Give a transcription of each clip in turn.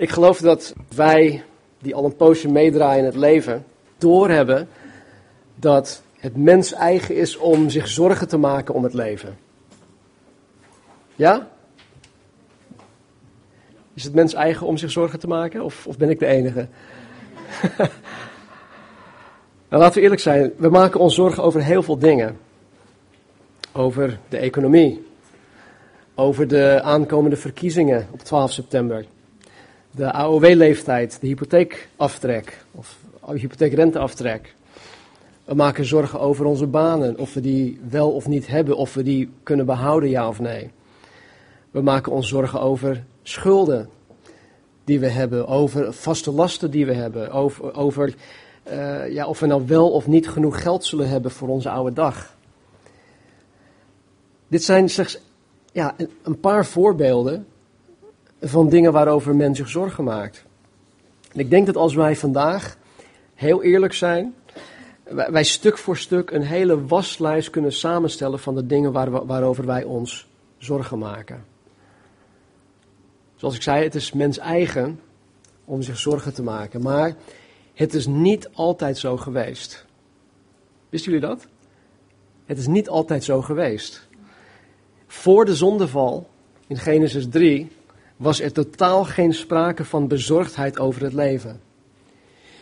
Ik geloof dat wij, die al een poosje meedraaien in het leven, doorhebben dat het mens eigen is om zich zorgen te maken om het leven. Ja? Is het mens eigen om zich zorgen te maken? Of, of ben ik de enige? nou, laten we eerlijk zijn. We maken ons zorgen over heel veel dingen. Over de economie. Over de aankomende verkiezingen op 12 september. De AOW-leeftijd, de hypotheekaftrek. Of hypotheekrenteaftrek. We maken zorgen over onze banen. Of we die wel of niet hebben. Of we die kunnen behouden, ja of nee. We maken ons zorgen over schulden die we hebben, over vaste lasten die we hebben, over, over uh, ja, of we nou wel of niet genoeg geld zullen hebben voor onze oude dag. Dit zijn slechts ja, een paar voorbeelden van dingen waarover men zich zorgen maakt. En ik denk dat als wij vandaag heel eerlijk zijn, wij stuk voor stuk een hele waslijst kunnen samenstellen van de dingen waar, waarover wij ons zorgen maken. Zoals ik zei, het is mens eigen om zich zorgen te maken. Maar het is niet altijd zo geweest. Wisten jullie dat? Het is niet altijd zo geweest. Voor de zondeval, in Genesis 3, was er totaal geen sprake van bezorgdheid over het leven.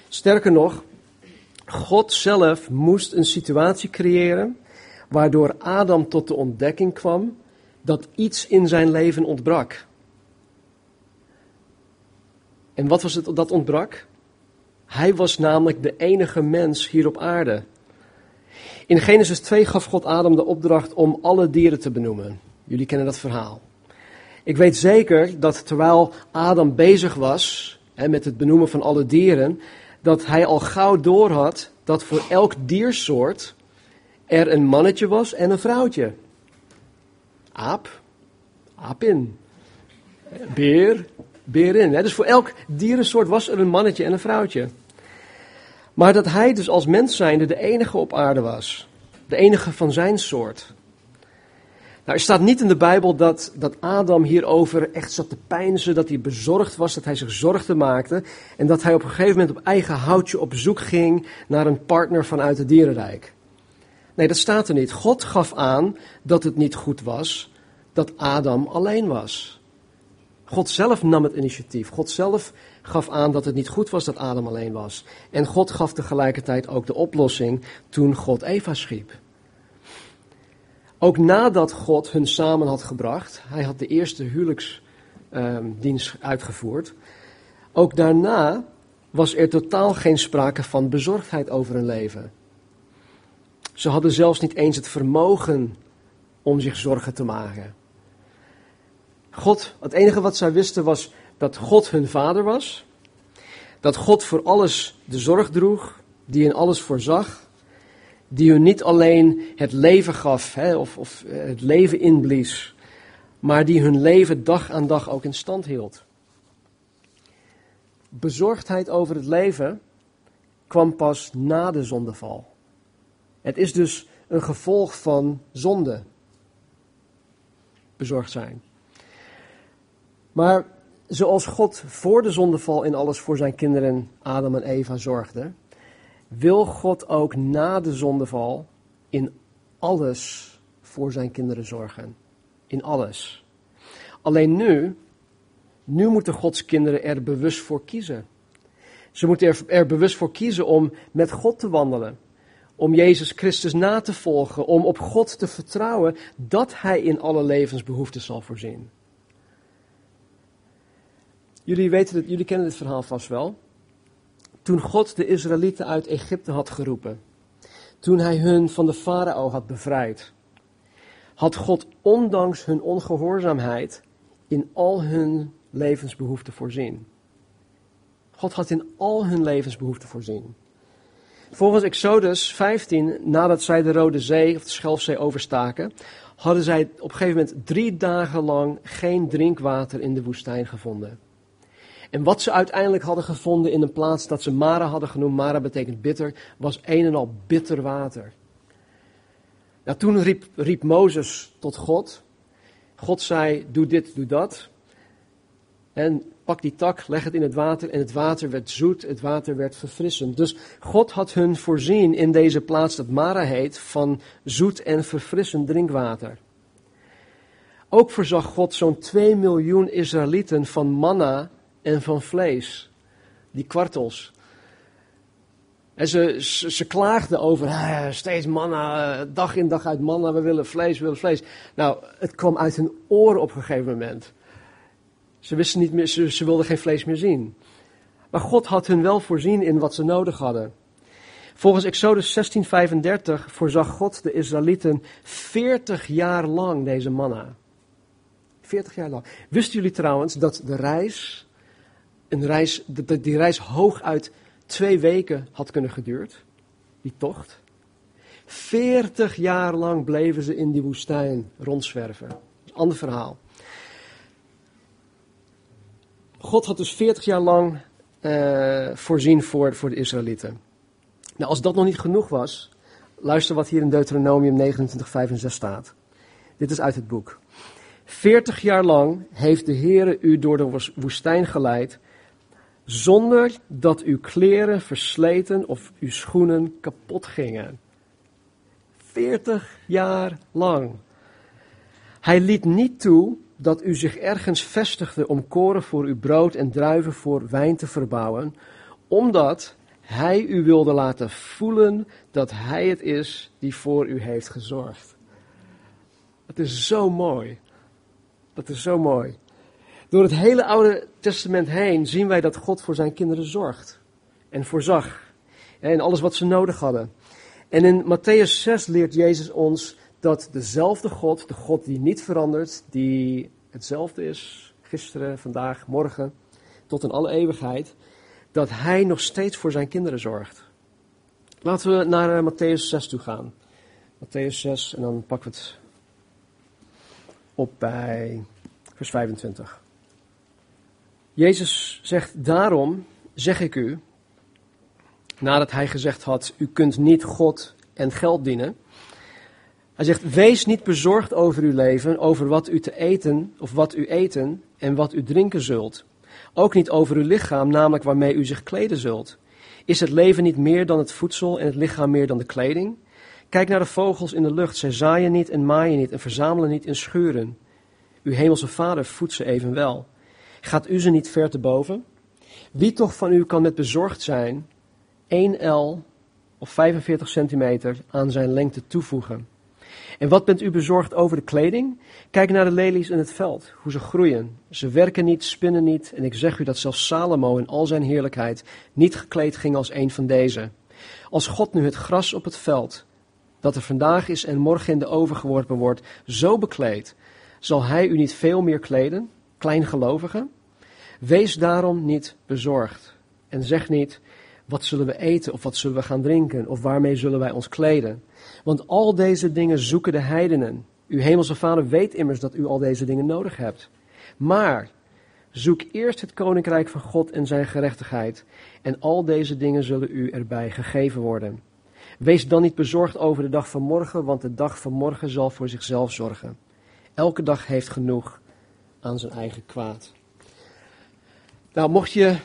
Sterker nog, God zelf moest een situatie creëren waardoor Adam tot de ontdekking kwam dat iets in zijn leven ontbrak. En wat was het dat ontbrak? Hij was namelijk de enige mens hier op aarde. In Genesis 2 gaf God Adam de opdracht om alle dieren te benoemen. Jullie kennen dat verhaal. Ik weet zeker dat terwijl Adam bezig was hè, met het benoemen van alle dieren, dat hij al gauw doorhad dat voor elk diersoort er een mannetje was en een vrouwtje. Aap, aapin. Beer, berin. Dus voor elk dierensoort was er een mannetje en een vrouwtje. Maar dat hij dus als mens zijnde de enige op aarde was. De enige van zijn soort. Nou, er staat niet in de Bijbel dat, dat Adam hierover echt zat te pijnzen, dat hij bezorgd was, dat hij zich zorgen maakte en dat hij op een gegeven moment op eigen houtje op zoek ging naar een partner vanuit het dierenrijk. Nee, dat staat er niet. God gaf aan dat het niet goed was dat Adam alleen was. God zelf nam het initiatief. God zelf gaf aan dat het niet goed was dat Adam alleen was. En God gaf tegelijkertijd ook de oplossing toen God Eva schiep. Ook nadat God hun samen had gebracht, hij had de eerste huwelijksdienst uitgevoerd. Ook daarna was er totaal geen sprake van bezorgdheid over hun leven. Ze hadden zelfs niet eens het vermogen om zich zorgen te maken. God, het enige wat zij wisten was dat God hun vader was. Dat God voor alles de zorg droeg, die in alles voorzag. Die hun niet alleen het leven gaf hè, of, of eh, het leven inblies, maar die hun leven dag aan dag ook in stand hield. Bezorgdheid over het leven kwam pas na de zondeval. Het is dus een gevolg van zonde. Bezorgd zijn. Maar zoals God voor de zondeval in alles voor zijn kinderen Adam en Eva zorgde, wil God ook na de zondeval in alles voor zijn kinderen zorgen. In alles. Alleen nu, nu moeten Gods kinderen er bewust voor kiezen. Ze moeten er, er bewust voor kiezen om met God te wandelen. Om Jezus Christus na te volgen. Om op God te vertrouwen dat Hij in alle levensbehoeften zal voorzien. Jullie, weten het, jullie kennen dit verhaal vast wel. Toen God de Israëlieten uit Egypte had geroepen, toen hij hun van de farao had bevrijd, had God ondanks hun ongehoorzaamheid in al hun levensbehoeften voorzien. God had in al hun levensbehoeften voorzien. Volgens Exodus 15, nadat zij de Rode Zee of de Schelfzee overstaken, hadden zij op een gegeven moment drie dagen lang geen drinkwater in de woestijn gevonden. En wat ze uiteindelijk hadden gevonden in een plaats dat ze Mara hadden genoemd, Mara betekent bitter, was een en al bitter water. Nou, toen riep, riep Mozes tot God. God zei, doe dit, doe dat. En pak die tak, leg het in het water en het water werd zoet, het water werd verfrissend. Dus God had hun voorzien in deze plaats dat Mara heet van zoet en verfrissend drinkwater. Ook voorzag God zo'n 2 miljoen Israëlieten van manna en van vlees. Die kwartels. En ze, ze, klaagden over ah, steeds manna, eh, dag in dag uit manna, we willen vlees, we willen vlees. Nou, het kwam uit hun oren op een gegeven moment. Ze wisten niet meer, ze, ze wilden geen vlees meer zien. Maar God had hun wel voorzien in wat ze nodig hadden. Volgens Exodus 16:35 voorzag God de Israëlieten 40 jaar lang deze manna. 40 jaar lang. Wisten jullie trouwens dat de reis, een reis dat die reis hooguit twee weken had kunnen geduurd? Die tocht. 40 jaar lang bleven ze in die woestijn rondzwerven. Ander verhaal. God had dus 40 jaar lang uh, voorzien voor, voor de Israëlieten. Nou, als dat nog niet genoeg was, luister wat hier in Deuteronomium 29, 5 en 6 staat. Dit is uit het boek. 40 jaar lang heeft de Heere u door de woestijn geleid, zonder dat uw kleren versleten of uw schoenen kapot gingen. 40 jaar lang. Hij liet niet toe dat u zich ergens vestigde om koren voor uw brood en druiven voor wijn te verbouwen, omdat hij u wilde laten voelen dat hij het is die voor u heeft gezorgd. Het is zo mooi. Dat is zo mooi. Door het hele Oude Testament heen zien wij dat God voor zijn kinderen zorgt en voorzag. En alles wat ze nodig hadden. En in Matthäus 6 leert Jezus ons dat dezelfde God, de God die niet verandert, die hetzelfde is, gisteren, vandaag, morgen, tot in alle eeuwigheid, dat Hij nog steeds voor zijn kinderen zorgt. Laten we naar uh, Matthäus 6 toe gaan. Matthäus 6 en dan pakken we het op bij vers 25. Jezus zegt, daarom zeg ik u, nadat hij gezegd had, u kunt niet God en geld dienen. Hij zegt, wees niet bezorgd over uw leven, over wat u te eten of wat u eten en wat u drinken zult. Ook niet over uw lichaam, namelijk waarmee u zich kleden zult. Is het leven niet meer dan het voedsel en het lichaam meer dan de kleding? Kijk naar de vogels in de lucht. Zij zaaien niet en maaien niet en verzamelen niet in schuren. Uw hemelse vader voedt ze evenwel. Gaat u ze niet ver te boven? Wie toch van u kan met bezorgd zijn 1 L of 45 centimeter aan zijn lengte toevoegen? En wat bent u bezorgd over de kleding? Kijk naar de lelies in het veld, hoe ze groeien. Ze werken niet, spinnen niet. En ik zeg u dat zelfs Salomo in al zijn heerlijkheid niet gekleed ging als een van deze. Als God nu het gras op het veld, dat er vandaag is en morgen in de oven geworpen wordt, zo bekleedt, zal hij u niet veel meer kleden, kleingelovigen? Wees daarom niet bezorgd en zeg niet, wat zullen we eten of wat zullen we gaan drinken of waarmee zullen wij ons kleden? Want al deze dingen zoeken de heidenen. Uw hemelse vader weet immers dat u al deze dingen nodig hebt. Maar zoek eerst het koninkrijk van God en zijn gerechtigheid en al deze dingen zullen u erbij gegeven worden. Wees dan niet bezorgd over de dag van morgen, want de dag van morgen zal voor zichzelf zorgen. Elke dag heeft genoeg aan zijn eigen kwaad. Nou, mocht je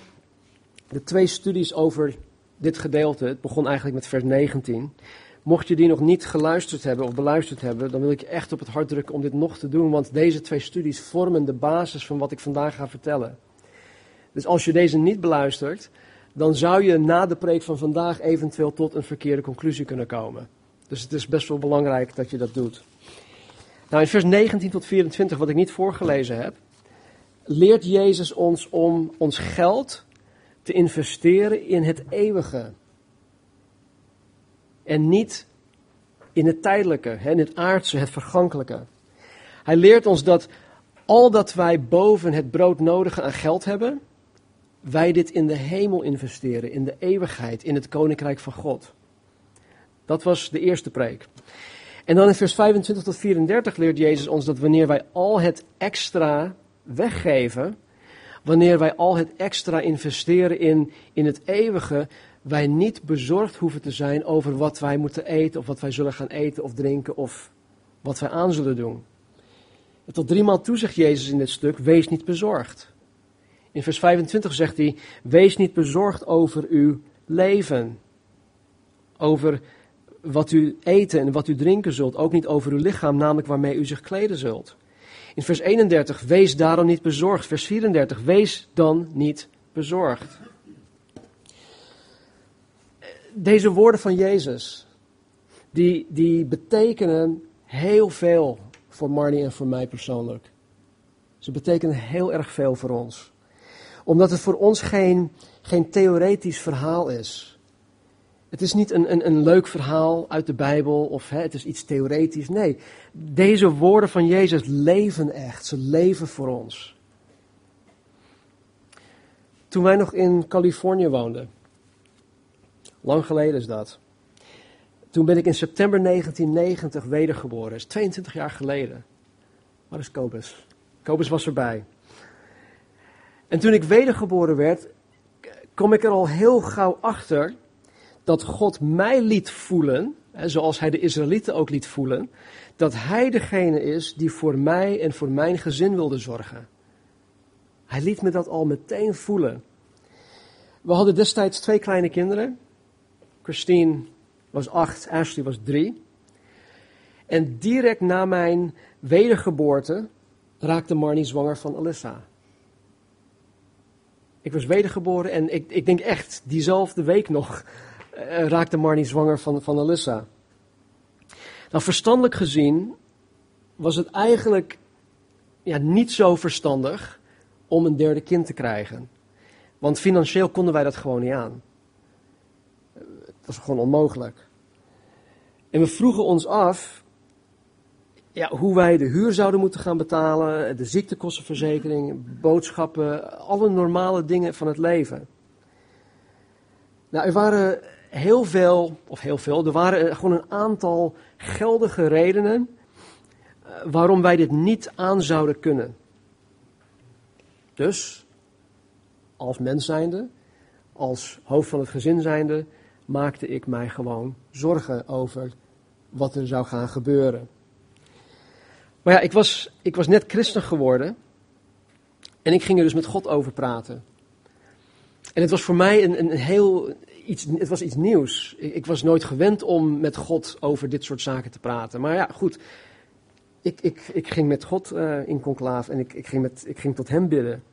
de twee studies over dit gedeelte, het begon eigenlijk met vers 19, mocht je die nog niet geluisterd hebben of beluisterd hebben, dan wil ik je echt op het hart drukken om dit nog te doen, want deze twee studies vormen de basis van wat ik vandaag ga vertellen. Dus als je deze niet beluistert, dan zou je na de preek van vandaag eventueel tot een verkeerde conclusie kunnen komen. Dus het is best wel belangrijk dat je dat doet. Nou, in vers 19 tot 24, wat ik niet voorgelezen heb, leert Jezus ons om ons geld te investeren in het eeuwige. En niet in het tijdelijke, in het aardse, het vergankelijke. Hij leert ons dat al dat wij boven het broodnodige aan geld hebben, wij dit in de hemel investeren, in de eeuwigheid, in het koninkrijk van God. Dat was de eerste preek. En dan in vers 25 tot 34 leert Jezus ons dat wanneer wij al het extra weggeven, wanneer wij al het extra investeren in, in het eeuwige, wij niet bezorgd hoeven te zijn over wat wij moeten eten of wat wij zullen gaan eten of drinken of wat wij aan zullen doen. En tot driemaal toe zegt Jezus in dit stuk, wees niet bezorgd. In vers 25 zegt hij: Wees niet bezorgd over uw leven. Over wat u eten en wat u drinken zult. Ook niet over uw lichaam, namelijk waarmee u zich kleden zult. In vers 31, wees daarom niet bezorgd. Vers 34, wees dan niet bezorgd. Deze woorden van Jezus, die, die betekenen heel veel voor Marnie en voor mij persoonlijk. Ze betekenen heel erg veel voor ons. Omdat het voor ons geen, geen theoretisch verhaal is. Het is niet een, een, een leuk verhaal uit de Bijbel of hè, het is iets theoretisch. Nee, deze woorden van Jezus leven echt. Ze leven voor ons. Toen wij nog in Californië woonden, lang geleden is dat. Toen ben ik in september 1990 wedergeboren. Dat is 22 jaar geleden. Waar is Kobus? Kobus was erbij. En toen ik wedergeboren werd, kom ik er al heel gauw achter dat God mij liet voelen, zoals hij de Israëlieten ook liet voelen, dat hij degene is die voor mij en voor mijn gezin wilde zorgen. Hij liet me dat al meteen voelen. We hadden destijds twee kleine kinderen. Christine was acht, Ashley was drie. En direct na mijn wedergeboorte raakte Marnie zwanger van Alyssa. Ik was wedergeboren en ik, ik denk echt, diezelfde week nog uh, raakte Marnie zwanger van, van Alyssa. Nou, verstandelijk gezien was het eigenlijk ja, niet zo verstandig om een derde kind te krijgen. Want financieel konden wij dat gewoon niet aan. Het was gewoon onmogelijk. En we vroegen ons af ja, hoe wij de huur zouden moeten gaan betalen, de ziektekostenverzekering, boodschappen, alle normale dingen van het leven. Nou, er waren heel veel, of heel veel, er waren gewoon een aantal geldige redenen eh, waarom wij dit niet aan zouden kunnen. Dus, als mens zijnde, als hoofd van het gezin zijnde, maakte ik mij gewoon zorgen over wat er zou gaan gebeuren. Maar ja, ik was, ik was net christen geworden en ik ging er dus met God over praten. En het was voor mij een, een heel het was iets nieuws. Ik, ik, was nooit gewend om met God over dit soort zaken te praten. Maar ja, goed. Ik, ik, ik ging met God uh, in conclave en ik, ik, ging met, ik ging tot hem bidden.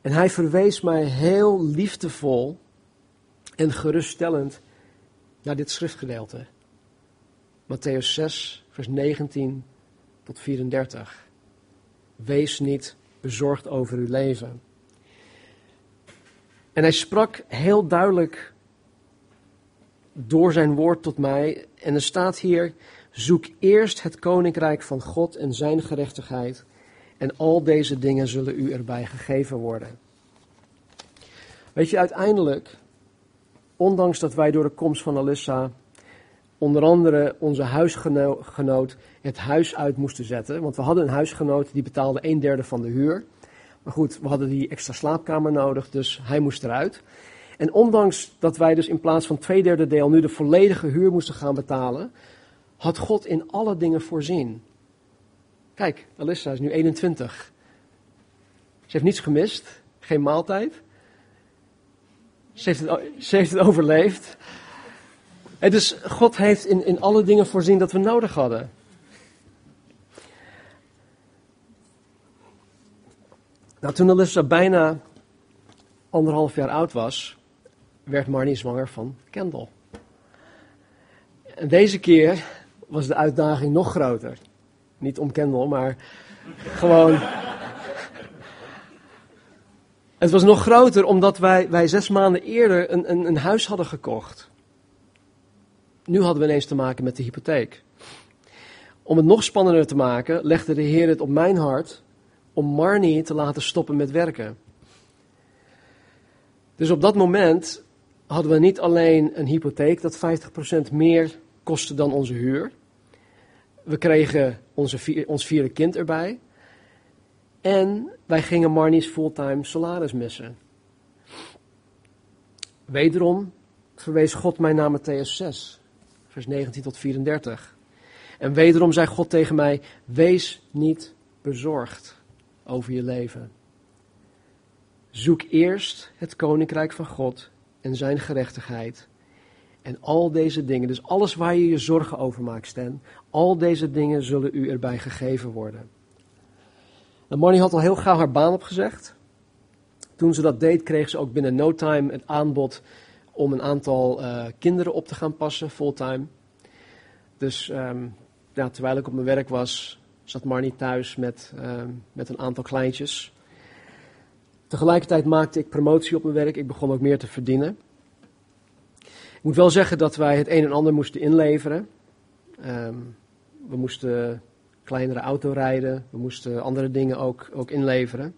En hij verwees mij heel liefdevol en geruststellend naar dit schriftgedeelte. Matthäus 6, vers 19 tot 34. Wees niet bezorgd over uw leven. En hij sprak heel duidelijk door zijn woord tot mij. En er staat hier: Zoek eerst het koninkrijk van God en zijn gerechtigheid. En al deze dingen zullen u erbij gegeven worden. Weet je, uiteindelijk, ondanks dat wij door de komst van Alyssa onder andere onze huisgenoot het huis uit moesten zetten. Want we hadden een huisgenoot die betaalde een derde van de huur. Maar goed, we hadden die extra slaapkamer nodig, dus hij moest eruit. En ondanks dat wij dus in plaats van twee derde deel nu de volledige huur moesten gaan betalen, had God in alle dingen voorzien. Kijk, Alissa is nu 21. Ze heeft niets gemist, geen maaltijd. Ze heeft het, ze heeft het overleefd. Dus God heeft in, in alle dingen voorzien dat we nodig hadden. Nou, toen Alyssa bijna anderhalf jaar oud was, werd Marnie zwanger van Kendall. En deze keer was de uitdaging nog groter. Niet om Kendall, maar gewoon. Het was nog groter omdat wij, wij zes maanden eerder een, een, een huis hadden gekocht. Nu hadden we ineens te maken met de hypotheek. Om het nog spannender te maken, legde de Heer het op mijn hart om Marnie te laten stoppen met werken. Dus op dat moment hadden we niet alleen een hypotheek dat 50% meer kostte dan onze huur. We kregen onze, ons vierde kind erbij. En wij gingen Marnie's fulltime salaris missen. Wederom verwees God mij naar Matthäus 6, vers 19 tot 34. En wederom zei God tegen mij: Wees niet bezorgd over je leven. Zoek eerst het koninkrijk van God en zijn gerechtigheid. En al deze dingen, dus alles waar je je zorgen over maakt, Stan, al deze dingen zullen u erbij gegeven worden. En Marnie had al heel gauw haar baan opgezegd. Toen ze dat deed, kreeg ze ook binnen no time het aanbod om een aantal uh, kinderen op te gaan passen, fulltime. Dus ja, terwijl ik op mijn werk was, zat Marnie thuis met, um, met een aantal kleintjes. Tegelijkertijd maakte ik promotie op mijn werk. Ik begon ook meer te verdienen. Ik moet wel zeggen dat wij het een en ander moesten inleveren. Um, we moesten kleinere auto rijden. We moesten andere dingen ook, ook inleveren.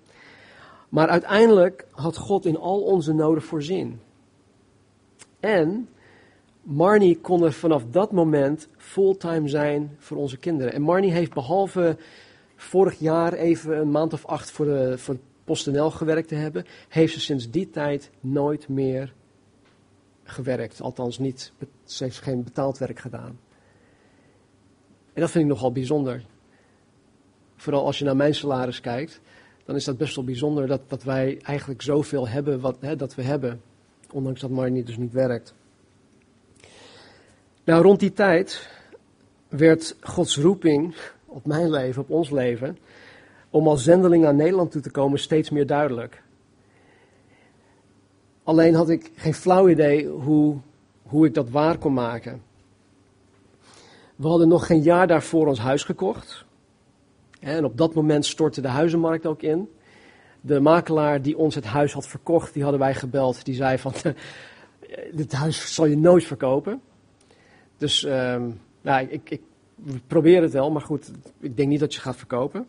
Maar uiteindelijk had God in al onze noden voorzien. En Marnie kon er vanaf dat moment fulltime zijn voor onze kinderen. En Marnie heeft behalve vorig jaar even een maand of acht voor, de, voor PostNL gewerkt te hebben, heeft ze sinds die tijd nooit meer gewerkt. Althans, niet, ze heeft geen betaald werk gedaan. En dat vind ik nogal bijzonder. Vooral als je naar mijn salaris kijkt, dan is dat best wel bijzonder dat, dat wij eigenlijk zoveel hebben wat hè, dat we hebben. Ondanks dat Marnie dus niet werkt. Nou, rond die tijd werd Gods roeping op mijn leven, op ons leven, om als zendeling naar Nederland toe te komen steeds meer duidelijk. Alleen had ik geen flauw idee hoe, hoe ik dat waar kon maken. We hadden nog geen jaar daarvoor ons huis gekocht. En op dat moment stortte de huizenmarkt ook in. De makelaar die ons het huis had verkocht, die hadden wij gebeld. Die zei van, dit huis zal je nooit verkopen. Dus um, nou, ik, ik probeer het wel, maar goed, ik denk niet dat je gaat verkopen.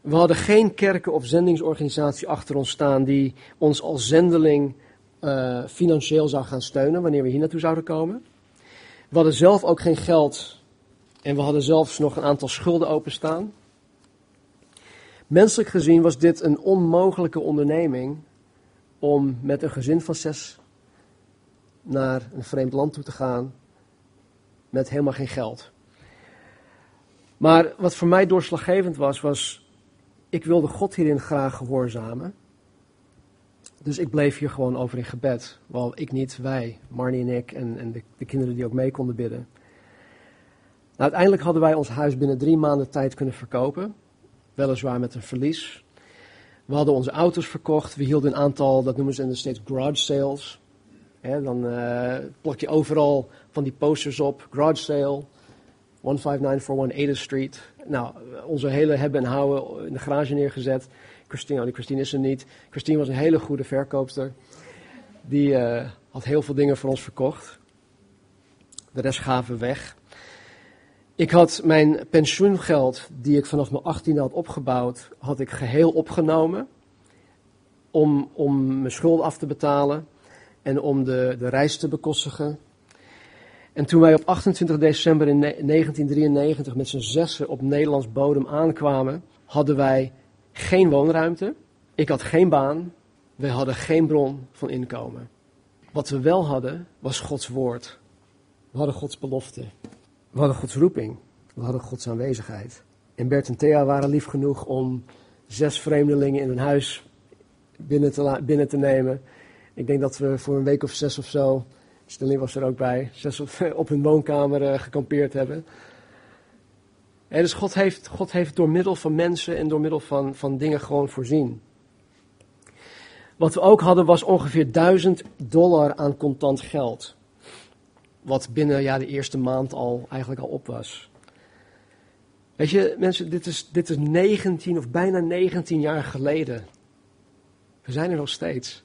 We hadden geen kerken of zendingsorganisatie achter ons staan die ons als zendeling uh, financieel zou gaan steunen wanneer we hier naartoe zouden komen. We hadden zelf ook geen geld en we hadden zelfs nog een aantal schulden openstaan. Menselijk gezien was dit een onmogelijke onderneming om met een gezin van zes naar een vreemd land toe te gaan met helemaal geen geld. Maar wat voor mij doorslaggevend was, was ik wilde God hierin graag gehoorzamen. Dus ik bleef hier gewoon over in gebed. Wel, ik niet, wij, Marnie en ik en, de, de, kinderen die ook mee konden bidden. Nou, uiteindelijk hadden wij ons huis binnen drie maanden tijd kunnen verkopen. Weliswaar met een verlies. We hadden onze auto's verkocht. We hielden een aantal, dat noemen ze in de States garage sales. dan uh, plak je overal van die posters op. Garage sale, 15941 8th Street. Nou, onze hele hebben en houden in de garage neergezet. Christine, oh, Christine is er niet. Christine was een hele goede verkoopster. Die uh, had heel veel dingen voor ons verkocht. De rest gaven we weg. Ik had mijn pensioengeld, die ik vanaf mijn 18e had opgebouwd, had ik geheel opgenomen. Om, om mijn schuld af te betalen en om de, de reis te bekostigen. En toen wij op 28 december in 1993 met z'n zessen op Nederlands bodem aankwamen, hadden wij geen woonruimte. Ik had geen baan. We hadden geen bron van inkomen. Wat we wel hadden, was Gods woord. We hadden Gods belofte. We hadden Gods roeping. We hadden Gods aanwezigheid. En Bert en Thea waren lief genoeg om zes vreemdelingen in hun huis binnen te, binnen te nemen. Ik denk dat we voor een week of zes of zo Stelling was er ook bij. Zes op, hun woonkamer uh, gekampeerd hebben. En dus God heeft, God heeft door middel van mensen en door middel van, van dingen gewoon voorzien. Wat we ook hadden was ongeveer 1000 dollar aan contant geld. Wat binnen ja, de eerste maand al eigenlijk al op was. Weet je, mensen, dit is, dit is 19 of bijna 19 jaar geleden. We zijn er nog steeds.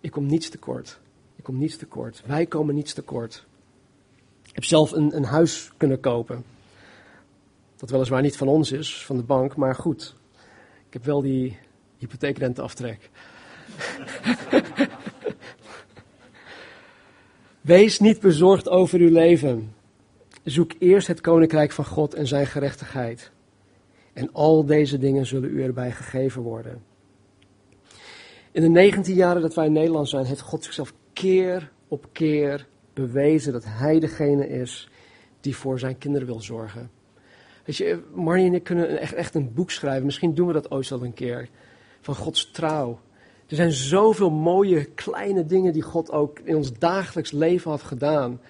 Ik kom niets tekort. Kom niets tekort. Wij komen niets tekort. Ik heb zelf een, een huis kunnen kopen. Dat weliswaar niet van ons is, van de bank, maar goed. Ik heb wel die hypotheekrenteaftrek. Wees niet bezorgd over uw leven. Zoek eerst het koninkrijk van God en zijn gerechtigheid. En al deze dingen zullen u erbij gegeven worden. In de 19 jaren dat wij in Nederland zijn, heeft God zichzelf keer op keer bewezen dat hij degene is die voor zijn kinderen wil zorgen. Weet je, Marnie en ik kunnen echt, echt een boek schrijven. Misschien doen we dat ooit al een keer. Van Gods trouw. Er zijn zoveel mooie kleine dingen die God ook in ons dagelijks leven had gedaan.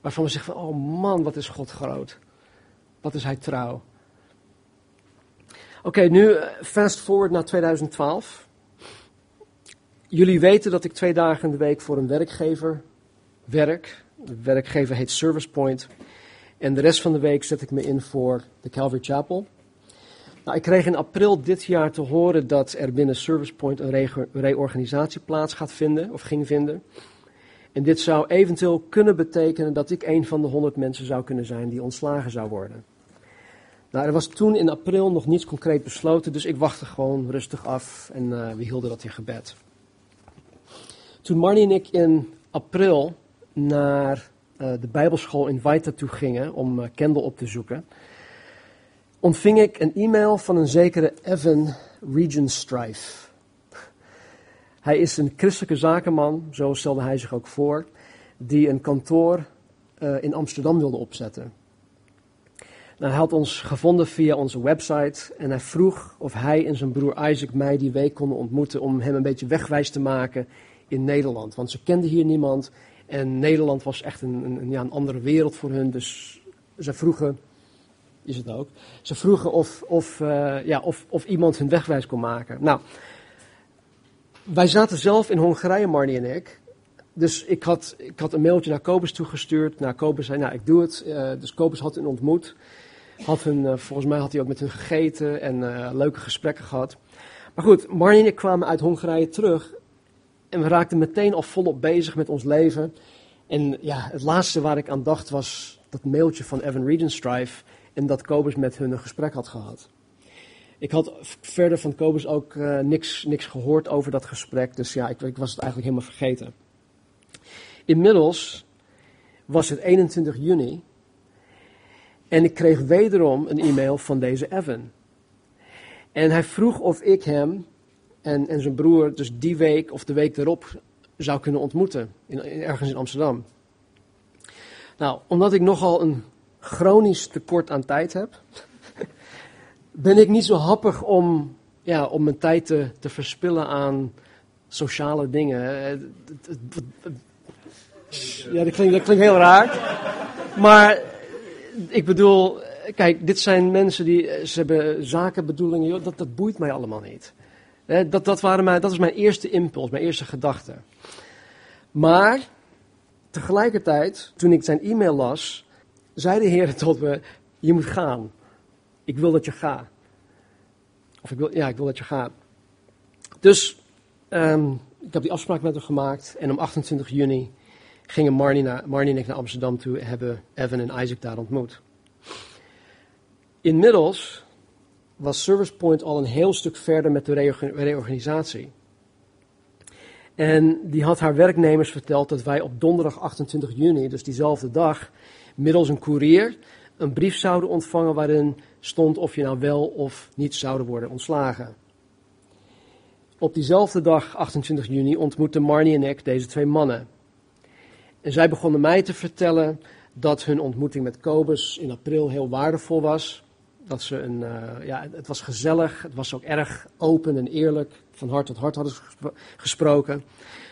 Waarvan we zeggen van, oh man, wat is God groot. Wat is hij trouw. Oké, nu eh, fast forward naar 2012. Jullie weten dat ik twee dagen in de week voor een werkgever werk. De werkgever heet Service Point. En de rest van de week zet ik me in voor de Calvary Chapel. Nou, ik kreeg in april dit jaar te horen dat er binnen Service Point een reorganisatie plaats gaat vinden, of ging vinden. En dit zou eventueel kunnen betekenen dat ik een van de honderd mensen zou kunnen zijn die ontslagen zou worden. Nou, er was toen in april nog niets concreet besloten, dus ik wachtte gewoon rustig af en uh, we hielden dat in gebed. Toen Marnie en ik in april naar uh, de Bijbelschool in Weita toe gingen om uh, Kendall op te zoeken, ontving ik een e-mail van een zekere Evan Regenstrife. Hij is een christelijke zakenman, zo stelde hij zich ook voor, die een kantoor uh, in Amsterdam wilde opzetten. Nou, hij had ons gevonden via onze website en hij vroeg of hij en zijn broer Isaac mij die week konden ontmoeten om hem een beetje wegwijs te maken in Nederland. Want ze kenden hier niemand en Nederland was echt een, een, ja, een andere wereld voor hun. Dus ze vroegen, is het ook, ze vroegen of, of, uh, ja, of, of iemand hun wegwijs kon maken. Nou, wij zaten zelf in Hongarije, Marnie en ik. Dus ik had, ik had een mailtje naar Kobus toegestuurd. Nou, Kobus zei, nou, ik doe het. Uh, dus Kobus had hen ontmoet. Had hun, uh, volgens mij had hij ook met hun gegeten en leuke gesprekken gehad. Maar goed, Marnie en ik kwamen uit Hongarije terug. En we raakten meteen al volop bezig met ons leven. En ja, het laatste waar ik aan dacht was dat mailtje van Evan Regenstrife. En dat Kobus met hun een gesprek had gehad. Ik had verder van Kobus ook uh, niks, niks gehoord over dat gesprek. Dus ja, ik, ik was het eigenlijk helemaal vergeten. Inmiddels was het 21 juni. En ik kreeg wederom een e-mail van deze Evan. En hij vroeg of ik hem en, en zijn broer dus die week of de week erop zou kunnen ontmoeten. In, ergens in Amsterdam. Nou, omdat ik nogal een chronisch tekort aan tijd heb, ben ik niet zo happig om, ja, om mijn tijd te, te verspillen aan sociale dingen. Ja, dat klinkt, dat klinkt heel raar. Maar ik bedoel, kijk, dit zijn mensen die, ze hebben zakenbedoelingen, dat, dat boeit mij allemaal niet. Dat, dat, waren mijn, dat is mijn eerste impuls, mijn eerste gedachte. Maar tegelijkertijd, toen ik zijn e-mail las, zei de Heer tot me: Je moet gaan. Ik wil dat je gaat. Of ik wil, ja, ik wil dat je gaat. Dus um, ik heb die afspraak met hem gemaakt. En om 28 juni gingen Marnie, en ik naar Amsterdam toe. Hebben Evan en Isaac daar ontmoet. Inmiddels was Service Point al een heel stuk verder met de reorganisatie. En die had haar werknemers verteld dat wij op donderdag 28 juni, dus diezelfde dag, middels een koerier een brief zouden ontvangen waarin stond of je nou wel of niet zouden worden ontslagen. Op diezelfde dag, 28 juni, ontmoetten Marnie en ik deze twee mannen. En zij begonnen mij te vertellen dat hun ontmoeting met Kobus in april heel waardevol was. Dat ze een, uh, ja, het was gezellig, het was ook erg open en eerlijk, van hart tot hart hadden ze gesproken.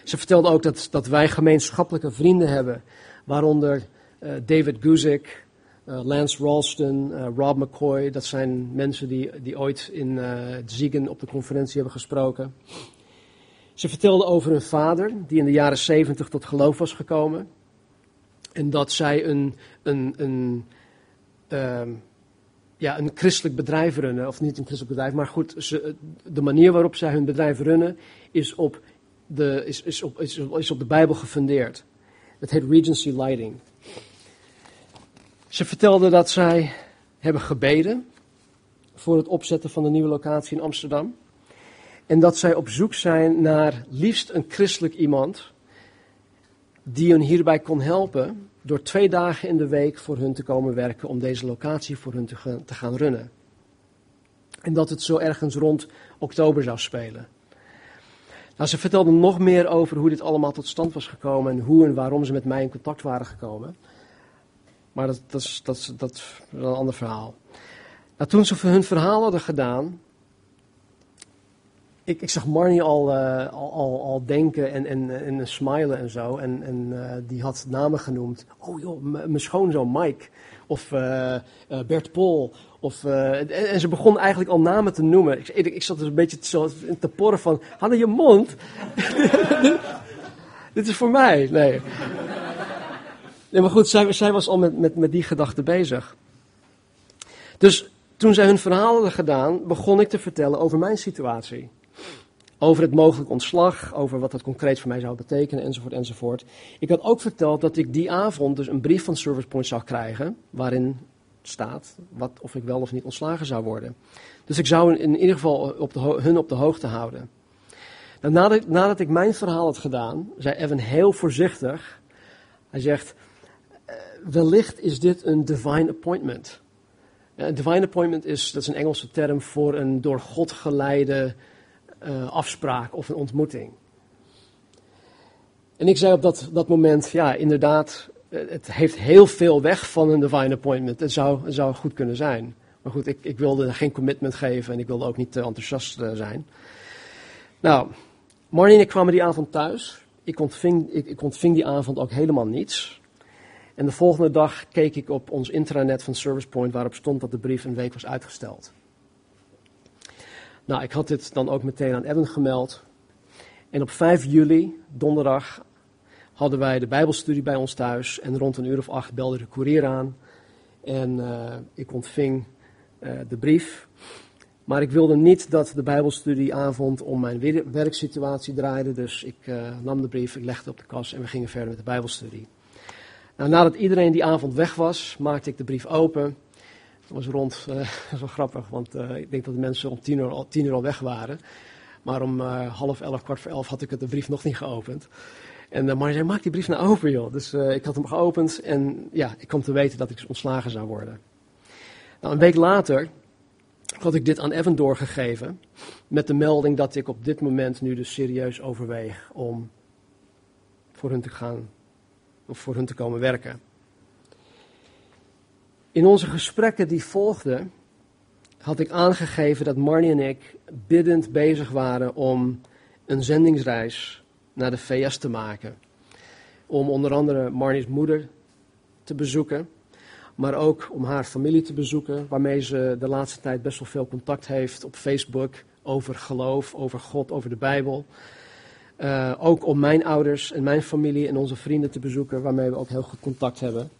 Ze vertelde ook dat, dat wij gemeenschappelijke vrienden hebben, waaronder uh, David Guzik, uh, Lance Ralston, Rob McCoy, dat zijn mensen die, die ooit in Ziegen op de conferentie hebben gesproken. Ze vertelde over hun vader, die in de jaren 70 tot geloof was gekomen. En dat zij een, een, een, uh, ja, een christelijk bedrijf runnen, of niet een christelijk bedrijf, maar goed, ze, de manier waarop zij hun bedrijf runnen is op de, is, is op, is, is op de Bijbel gefundeerd. Het heet Regency Lighting. Ze vertelde dat zij hebben gebeden voor het opzetten van de nieuwe locatie in Amsterdam. En dat zij op zoek zijn naar liefst een christelijk iemand die hun hierbij kon helpen door twee dagen in de week voor hun te komen werken om deze locatie voor hun te gaan, runnen. En dat het zo ergens rond oktober zou spelen. Nou, ze vertelde nog meer over hoe dit allemaal tot stand was gekomen en hoe en waarom ze met mij in contact waren gekomen. Maar dat, dat, is, dat, dat is een ander verhaal. Nou, toen ze hun verhaal hadden gedaan, ik, ik zag Marnie al, uh, al, al, al, denken en, en, en smilen en zo. En, en uh, die had namen genoemd. Oh joh, mijn schoonzoon Mike. Of uh, Bert Pol. Of, en, en, ze begon eigenlijk al namen te noemen. Ik, ik, zat dus een beetje te, te porren van, hadden je mond? Dit is voor mij. Nee. Nee, maar goed, zij, zij was al met, met, met die gedachte bezig. Dus toen zij hun verhaal hadden gedaan, begon ik te vertellen over mijn situatie. Over het mogelijk ontslag, over wat dat concreet voor mij zou betekenen, enzovoort, enzovoort. Ik had ook verteld dat ik die avond dus een brief van Service Point zou krijgen, waarin staat wat, of ik wel of niet ontslagen zou worden. Dus ik zou in ieder geval op hun op de hoogte houden. Nou, nadat, nadat ik mijn verhaal had gedaan, zei Evan heel voorzichtig, hij zegt, eh, wellicht is dit een divine appointment. Een divine appointment is, dat is een Engelse term voor een door God geleide uh, afspraak of een ontmoeting. En ik zei op dat, dat moment, ja, inderdaad, eh, het heeft heel veel weg van een divine appointment. Het zou, het zou goed kunnen zijn. Maar goed, ik, ik wilde geen commitment geven en ik wilde ook niet te enthousiast uh, zijn. Nou, Marnie en ik kwamen die avond thuis. Ik ontving, ik, ik ontving die avond ook helemaal niets. En de volgende dag keek ik op ons intranet van Service Point waarop stond dat de brief een week was uitgesteld. Nou, ik had dit dan ook meteen aan Evan gemeld. En op 5 juli, donderdag, hadden wij de Bijbelstudie bij ons thuis. En rond een uur of acht belde de koerier aan. En uh, ik ontving uh, de brief. Maar ik wilde niet dat de Bijbelstudieavond om mijn werksituatie draaide. Dus ik uh, nam de brief, ik legde op de kast en we gingen verder met de Bijbelstudie. Nou, nadat iedereen die avond weg was, maakte ik de brief open. Was rond, uh, dat is wel grappig, want uh, ik denk dat de mensen om tien uur, al, tien uur al weg waren. Maar om uh, half elf, kwart voor elf had ik het de brief nog niet geopend. En uh, Marnie zei, maak die brief nou open joh. Dus ik had hem geopend en ja, ik kwam te weten dat ik ontslagen zou worden. Nou, een week later had ik dit aan Evan doorgegeven. Met de melding dat ik op dit moment nu dus serieus overweeg om voor hun te gaan, of voor hun te komen werken. In onze gesprekken die volgden, had ik aangegeven dat Marnie en ik biddend bezig waren om een zendingsreis naar de VS te maken. Om onder andere Marnie's moeder te bezoeken, maar ook om haar familie te bezoeken, waarmee ze de laatste tijd best wel veel contact heeft op Facebook over geloof, over God, over de Bijbel. Uh, ook om mijn ouders en mijn familie en onze vrienden te bezoeken, waarmee we ook heel goed contact hebben.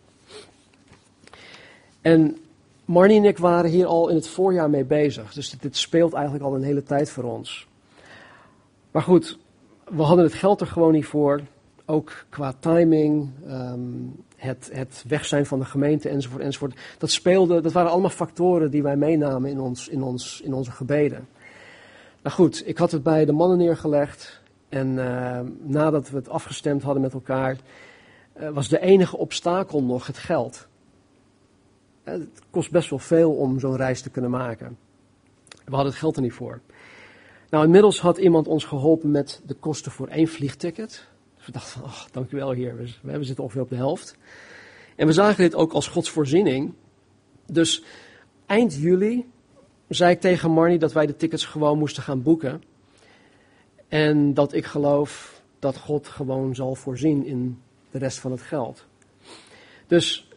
En Marnie en ik waren hier al in het voorjaar mee bezig. Dus dit, speelt eigenlijk al een hele tijd voor ons. Maar goed, we hadden het geld er gewoon niet voor. Ook qua timing, um, het, het weg zijn van de gemeente enzovoort, enzovoort. Dat speelde, dat waren allemaal factoren die wij meenamen in, ons, in, ons, in onze gebeden. Nou goed, ik had het bij de mannen neergelegd. En uh, nadat we het afgestemd hadden met elkaar, uh, was de enige obstakel nog het geld. Het kost best wel veel om zo'n reis te kunnen maken. We hadden het geld er niet voor. Nou, inmiddels had iemand ons geholpen met de kosten voor één vliegticket. Dus we dachten ach, dankjewel heer, we, we zitten ongeveer op de helft. En we zagen dit ook als Gods voorziening. Dus eind juli zei ik tegen Marnie dat wij de tickets gewoon moesten gaan boeken. En dat ik geloof dat God gewoon zal voorzien in de rest van het geld. Dus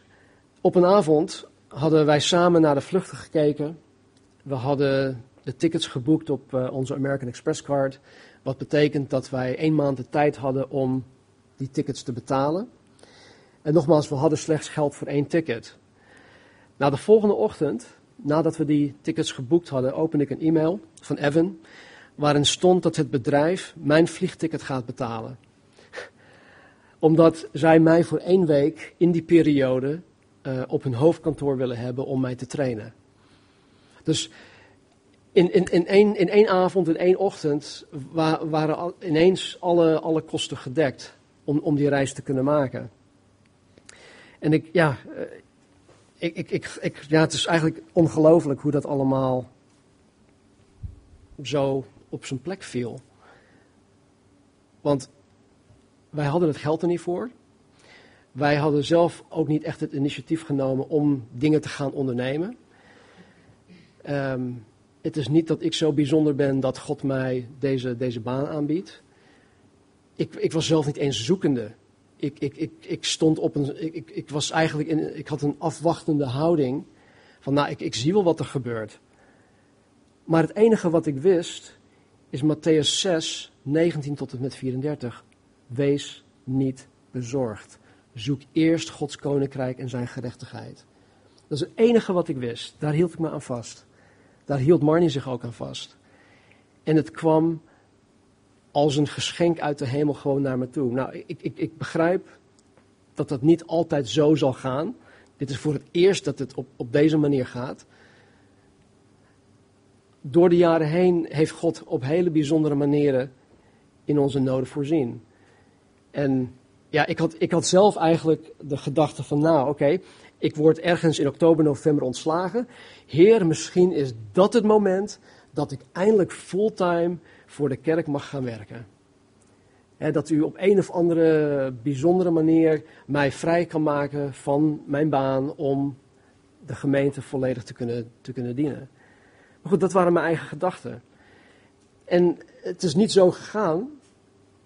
op een avond hadden wij samen naar de vluchten gekeken. We hadden de tickets geboekt op uh, onze American Express card. Wat betekent dat wij één maand de tijd hadden om die tickets te betalen. En nogmaals, we hadden slechts geld voor één ticket. Na de volgende ochtend, nadat we die tickets geboekt hadden, opende ik een e-mail van Evan. Waarin stond dat het bedrijf mijn vliegticket gaat betalen. Omdat zij mij voor één week in die periode uh, op hun hoofdkantoor willen hebben om mij te trainen. Dus in, in, in, één, in één avond, in één ochtend, wa, waren ineens alle, alle kosten gedekt om, om die reis te kunnen maken. En ik, ja, uh, ik, ik, ik, ik, ja, het is eigenlijk ongelooflijk hoe dat allemaal zo op zijn plek viel. Want wij hadden het geld er niet voor. Wij hadden zelf ook niet echt het initiatief genomen om dingen te gaan ondernemen. Um, het is niet dat ik zo bijzonder ben dat God mij deze, deze baan aanbiedt. Ik, ik was zelf niet eens zoekende. Ik, ik, ik, ik stond op een. Ik, ik, was eigenlijk in. Ik had een afwachtende houding. Van nou, ik, ik zie wel wat er gebeurt. Maar het enige wat ik wist is Matthäus 6, 19 tot en met 34. Wees niet bezorgd. Zoek eerst Gods koninkrijk en zijn gerechtigheid. Dat is het enige wat ik wist. Daar hield ik me aan vast. Daar hield Marnie zich ook aan vast. En het kwam als een geschenk uit de hemel gewoon naar me toe. Nou, ik, ik, ik begrijp dat dat niet altijd zo zal gaan. Dit is voor het eerst dat het op, op deze manier gaat. Door de jaren heen heeft God op hele bijzondere manieren in onze noden voorzien. En ja, ik had, ik had zelf eigenlijk de gedachte van, nou oké, ik word ergens in oktober, november ontslagen. Heer, misschien is dat het moment dat ik eindelijk fulltime voor de kerk mag gaan werken. dat u op een of andere bijzondere manier mij vrij kan maken van mijn baan om de gemeente volledig te kunnen, te kunnen dienen. Maar goed, dat waren mijn eigen gedachten. En het is niet zo gegaan.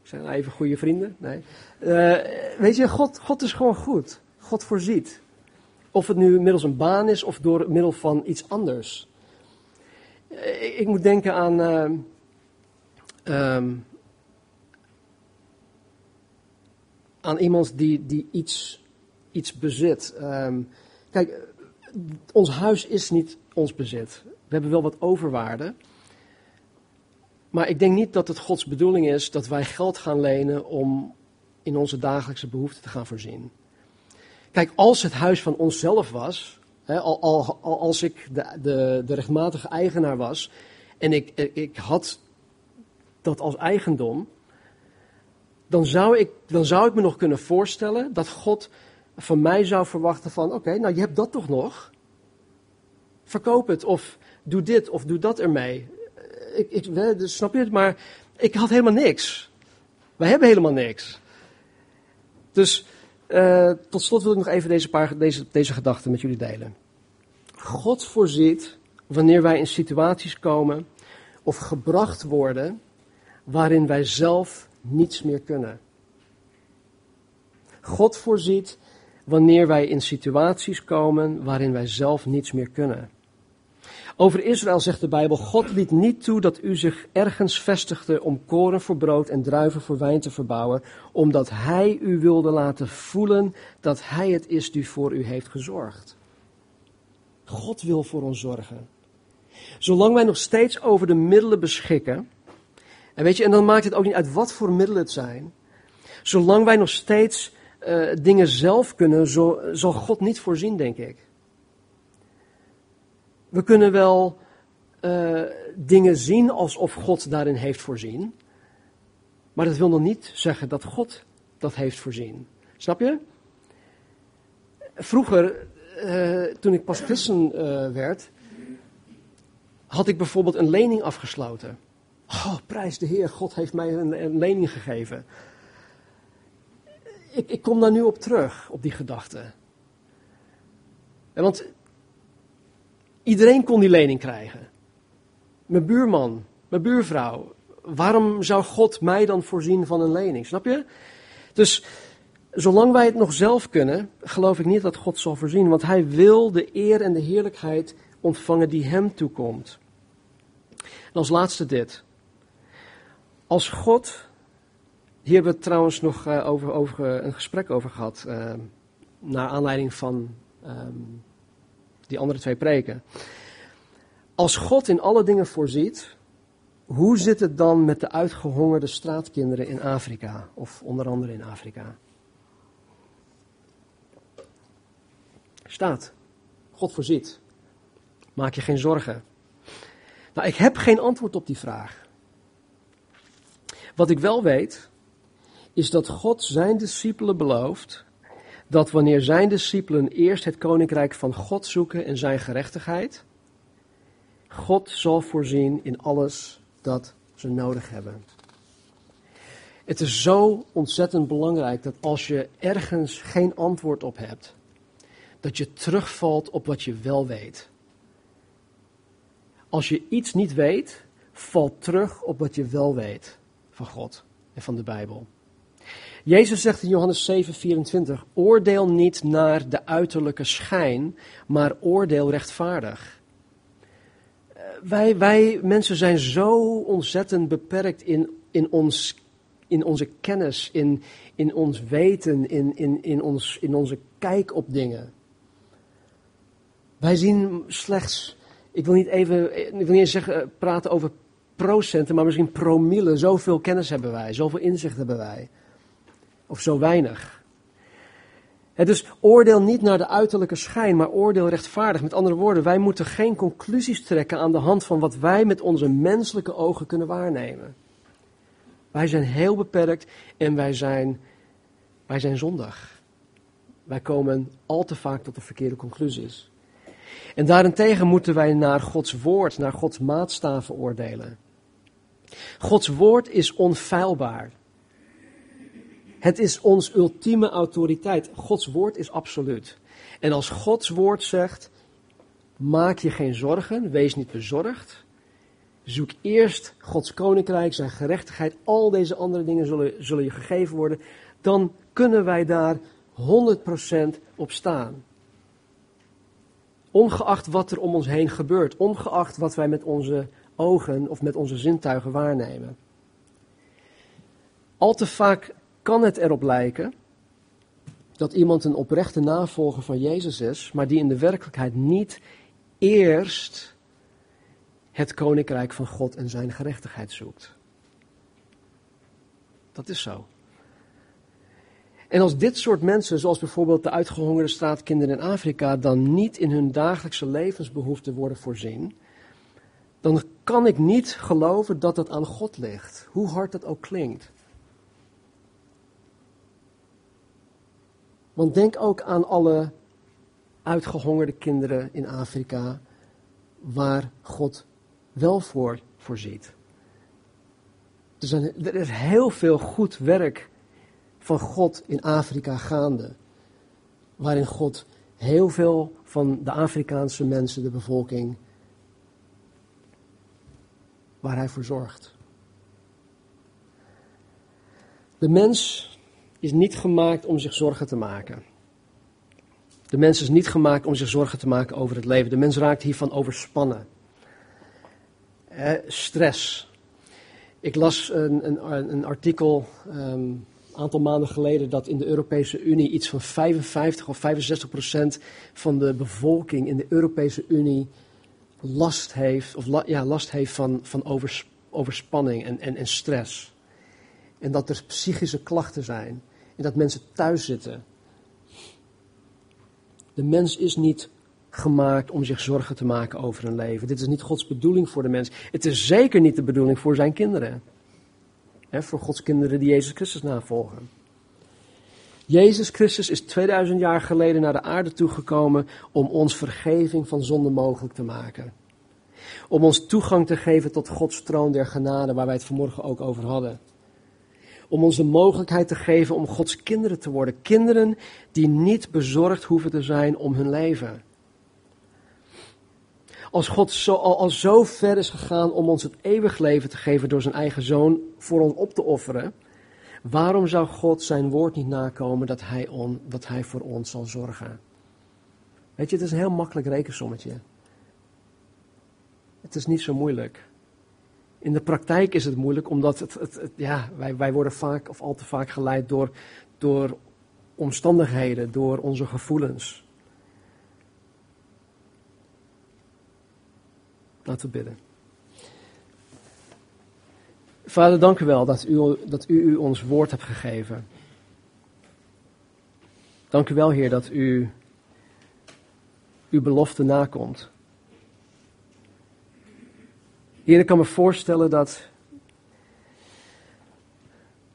Zijn nou even goede vrienden? Nee. Uh, weet je, God, God is gewoon goed. God voorziet. Of het nu middels een baan is of door middel van iets anders. Uh, ik moet denken aan. Uh, um, aan iemand die, die iets, iets bezit. Um, kijk, ons huis is niet ons bezit. We hebben wel wat overwaarde. Maar ik denk niet dat het Gods bedoeling is dat wij geld gaan lenen om in onze dagelijkse behoeften te gaan voorzien. Kijk, als het huis van onszelf was, hè, al, al, als ik de, de, de rechtmatige eigenaar was en ik, ik had dat als eigendom, dan zou, ik, dan zou ik me nog kunnen voorstellen dat God van mij zou verwachten van, oké, nou je hebt dat toch nog? Verkoop het of doe dit of doe dat ermee. Ik, snap je het? Maar ik had helemaal niks. Wij hebben helemaal niks. Dus uh, tot slot wil ik nog even deze, paar, deze, deze gedachten met jullie delen. God voorziet wanneer wij in situaties komen of gebracht worden waarin wij zelf niets meer kunnen. God voorziet wanneer wij in situaties komen waarin wij zelf niets meer kunnen. Over Israël zegt de Bijbel: God liet niet toe dat u zich ergens vestigde om koren voor brood en druiven voor wijn te verbouwen, omdat Hij u wilde laten voelen dat Hij het is die voor u heeft gezorgd. God wil voor ons zorgen. Zolang wij nog steeds over de middelen beschikken, en weet je, en dan maakt het ook niet uit wat voor middelen het zijn, zolang wij nog steeds uh, dingen zelf kunnen, zo, zal God niet voorzien, denk ik. We kunnen wel uh, dingen zien alsof God daarin heeft voorzien. Maar dat wil nog niet zeggen dat God dat heeft voorzien. Snap je? Vroeger, uh, toen ik pas christen uh, werd, had ik bijvoorbeeld een lening afgesloten. Oh, prijs de Heer, God heeft mij een, lening gegeven. Ik, ik, kom daar nu op terug, op die gedachte. Want Iedereen kon die lening krijgen. Mijn buurman, mijn buurvrouw. Waarom zou God mij dan voorzien van een lening? Snap je? Dus zolang wij het nog zelf kunnen, geloof ik niet dat God zal voorzien. Want hij wil de eer en de heerlijkheid ontvangen die hem toekomt. En als laatste dit. Als God, hier hebben we trouwens nog uh, over, over, een gesprek over gehad, uh, naar aanleiding van um, die andere twee preken. Als God in alle dingen voorziet, hoe zit het dan met de uitgehongerde straatkinderen in Afrika, of onder andere in Afrika? Staat, God voorziet. Maak je geen zorgen. Nou, ik heb geen antwoord op die vraag. Wat ik wel weet, is dat God zijn discipelen belooft dat wanneer zijn discipelen eerst het koninkrijk van God zoeken en zijn gerechtigheid, God zal voorzien in alles dat ze nodig hebben. Het is zo ontzettend belangrijk dat als je ergens geen antwoord op hebt, dat je terugvalt op wat je wel weet. Als je iets niet weet, val terug op wat je wel weet van God en van de Bijbel. Jezus zegt in Johannes 7:24: Oordeel niet naar de uiterlijke schijn, maar oordeel rechtvaardig. Eh, wij, wij mensen zijn zo ontzettend beperkt in, in, ons, in onze kennis, in, in ons weten, in, in, in, ons, in onze kijk op dingen. Wij zien slechts, ik wil niet even, ik wil niet eens zeggen, eh, praten over procenten, maar misschien promille. Zoveel kennis hebben wij, zoveel inzicht hebben wij. Of zo weinig. Dus oordeel niet naar de uiterlijke schijn, maar oordeel rechtvaardig. Met andere woorden, wij moeten geen conclusies trekken aan de hand van wat wij met onze menselijke ogen kunnen waarnemen. Wij zijn heel beperkt en wij zijn, wij zijn zondig. Wij komen al te vaak tot de verkeerde conclusies. En daarentegen moeten wij naar Gods woord, naar Gods maatstaven oordelen. Gods woord is onfeilbaar. Het is ons ultieme autoriteit. Gods woord is absoluut. En als Gods woord zegt, maak je geen zorgen, wees niet bezorgd. Zoek eerst Gods koninkrijk, zijn gerechtigheid, al deze andere dingen zullen, zullen je gegeven worden. Dan kunnen wij daar 100% op staan. Ongeacht wat er om ons heen gebeurt, ongeacht wat wij met onze ogen of met onze zintuigen waarnemen. Al te vaak kan het erop lijken dat iemand een oprechte navolger van Jezus is, maar die in de werkelijkheid niet eerst het koninkrijk van God en zijn gerechtigheid zoekt. Dat is zo. En als dit soort mensen, zoals bijvoorbeeld de uitgehongerde straatkinderen in Afrika, dan niet in hun dagelijkse levensbehoeften worden voorzien, dan kan ik niet geloven dat het aan God ligt, hoe hard dat ook klinkt. Want denk ook aan alle uitgehongerde kinderen in Afrika, waar God wel voor voorziet. Er, zijn, er is heel veel goed werk van God in Afrika gaande. Waarin God heel veel van de Afrikaanse mensen, de bevolking, waar hij voor zorgt. De mens is niet gemaakt om zich zorgen te maken. De mens is niet gemaakt om zich zorgen te maken over het leven. De mens raakt hiervan overspannen. Stress. Ik las een, een, een artikel een ehm, aantal maanden geleden dat in de Europese Unie iets van 55 of 65 procent van de bevolking in de Europese Unie last heeft, of ja, last heeft van, van overspanning en, en, en stress. En dat er psychische klachten zijn. En dat mensen thuis zitten. De mens is niet gemaakt om zich zorgen te maken over hun leven. Dit is niet Gods bedoeling voor de mens. Het is zeker niet de bedoeling voor zijn kinderen. voor Gods kinderen die Jezus Christus navolgen. Jezus Christus is 2000 jaar geleden naar de aarde toegekomen om ons vergeving van zonde mogelijk te maken. Om ons toegang te geven tot Gods troon der genade, waar wij het vanmorgen ook over hadden om ons de mogelijkheid te geven om Gods kinderen te worden. Kinderen die niet bezorgd hoeven te zijn om hun leven. Als God zo, al, zo ver is gegaan om ons het eeuwig leven te geven door zijn eigen zoon voor ons op te offeren, waarom zou God zijn woord niet nakomen dat hij, on, dat hij voor ons zal zorgen? Weet je, het is een heel makkelijk rekensommetje. Het is niet zo moeilijk. In de praktijk is het moeilijk, omdat het, ja, wij, wij worden vaak of al te vaak geleid door, door omstandigheden, door onze gevoelens. Laten we bidden. Vader, dank u wel dat u, dat u, u ons woord hebt gegeven. Dank u wel, Heer, dat u uw belofte nakomt. Heer, ik kan me voorstellen dat,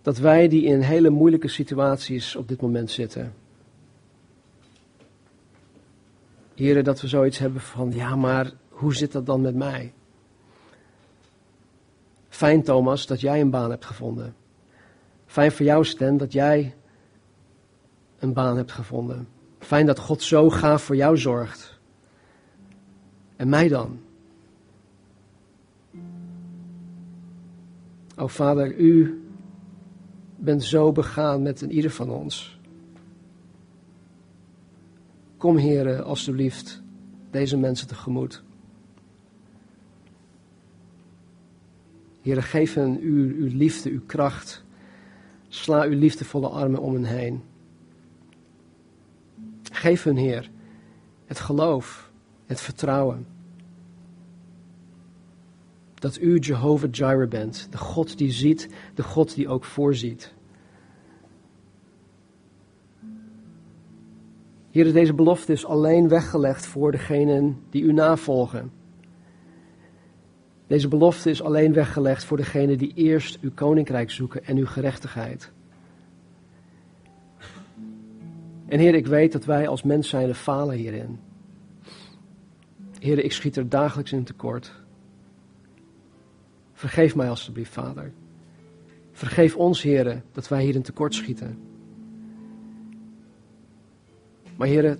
dat wij die in hele moeilijke situaties op dit moment zitten. Heren, dat we zoiets hebben van, ja, maar hoe zit dat dan met mij? Fijn, Thomas, dat jij een baan hebt gevonden. Fijn voor jou, Stan, dat jij een baan hebt gevonden. Fijn dat God zo gaaf voor jou zorgt. En mij dan? O Vader, u bent zo begaan met een ieder van ons. Kom, heren, alstublieft, deze mensen tegemoet. Heren, geef hen uw, uw liefde, uw kracht. Sla uw liefdevolle armen om hen heen. Geef hun, Heer, het geloof, het vertrouwen. Dat u Jehovah Jireh bent, de God die ziet, de God die ook voorziet. Heer, deze belofte is alleen weggelegd voor degenen die u navolgen. Deze belofte is alleen weggelegd voor degenen die eerst uw koninkrijk zoeken en uw gerechtigheid. En Heer, ik weet dat wij als mens zijn falen hierin. Heer, ik schiet er dagelijks in tekort. Vergeef mij alstublieft, Vader. Vergeef ons, Heer, dat wij hierin tekort schieten. Maar Heer,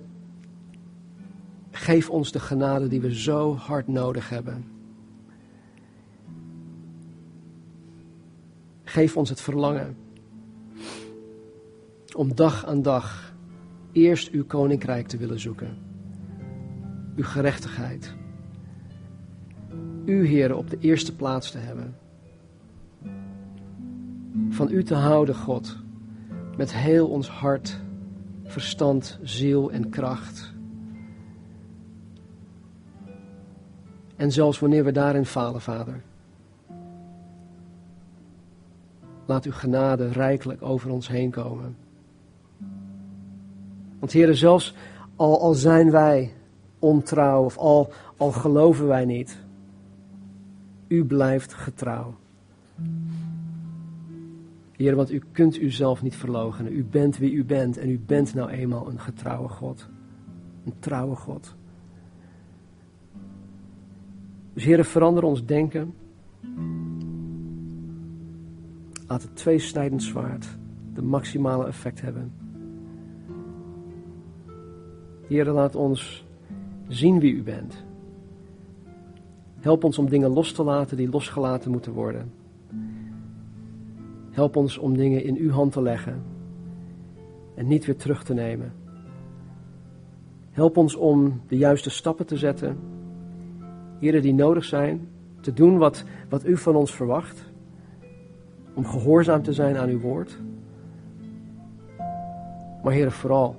geef ons de genade die we zo hard nodig hebben. Geef ons het verlangen om dag aan dag eerst uw koninkrijk te willen zoeken. Uw gerechtigheid. U, Heer, op de eerste plaats te hebben. Van u te houden, God, met heel ons hart, verstand, ziel en kracht. En zelfs wanneer we daarin falen, Vader. Laat uw genade rijkelijk over ons heen komen. Want heren, zelfs al, al zijn wij ontrouw of al, al geloven wij niet, u blijft getrouw. Heer, want u kunt uzelf niet verloochenen. U bent wie u bent en u bent nou eenmaal een getrouwe God. Een trouwe God. Dus Heer, verander ons denken. Laat het tweesnijdend zwaard de maximale effect hebben. Heer, laat ons zien wie u bent. Help ons om dingen los te laten die losgelaten moeten worden. Help ons om dingen in uw hand te leggen en niet weer terug te nemen. Help ons om de juiste stappen te zetten, heren die nodig zijn, te doen wat, wat u van ons verwacht, om gehoorzaam te zijn aan uw woord. Maar heren, vooral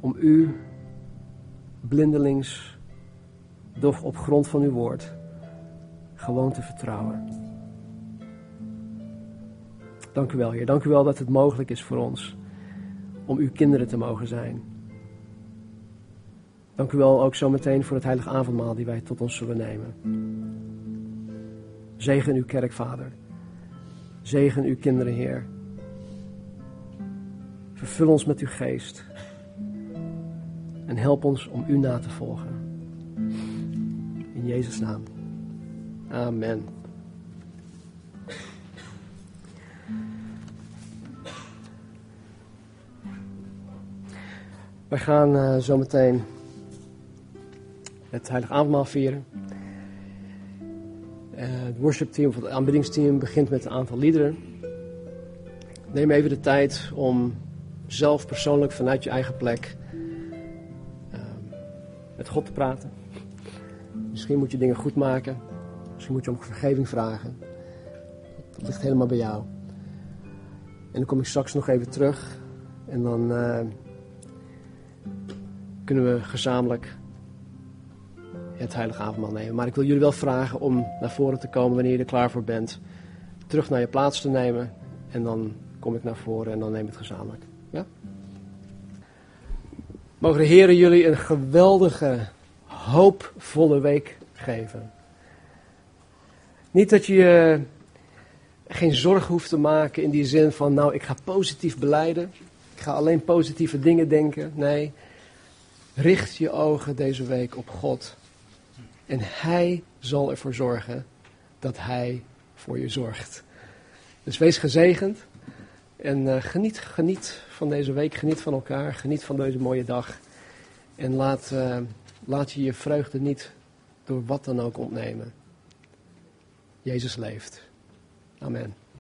om u blindelings, doch op grond van uw woord, gewoon te vertrouwen. Dank u wel, Heer. Dank u wel dat het mogelijk is voor ons om uw kinderen te mogen zijn. Dank u wel ook zo meteen voor het heilige avondmaal die wij tot ons zullen nemen. Zegen uw kerk, Vader. Zegen uw kinderen, Heer. Vervul ons met uw geest. En help ons om u na te volgen. Jezus' naam. Amen. Wij gaan zo meteen het Heilige Avondmaal vieren. Uh, het worshipteam of het aanbiddingsteam begint met een aantal liederen. Neem even de tijd om zelf persoonlijk vanuit je eigen plek uh, met God te praten. Misschien moet je dingen goed maken. Misschien moet je om vergeving vragen. Dat ligt helemaal bij jou. En dan kom ik straks nog even terug. En dan uh, kunnen we gezamenlijk het heilige avondmaal nemen. Maar ik wil jullie wel vragen om naar voren te komen wanneer je er klaar voor bent. Terug naar je plaats te nemen. En dan kom ik naar voren en dan neem ik het gezamenlijk. Ja? Mogen de heren jullie een geweldige, hoopvolle week geven. Niet dat je geen zorgen hoeft te maken in die zin van, nou, ik ga positief beleiden. Ik ga alleen positieve dingen denken. Nee, richt je ogen deze week op God. En Hij zal ervoor zorgen dat Hij voor je zorgt. Dus wees gezegend en uh, geniet, geniet van deze week, geniet van elkaar, geniet van deze mooie dag. En laat, uh, laat je je vreugde niet door wat dan ook ontnemen. Jezus leeft. Amen.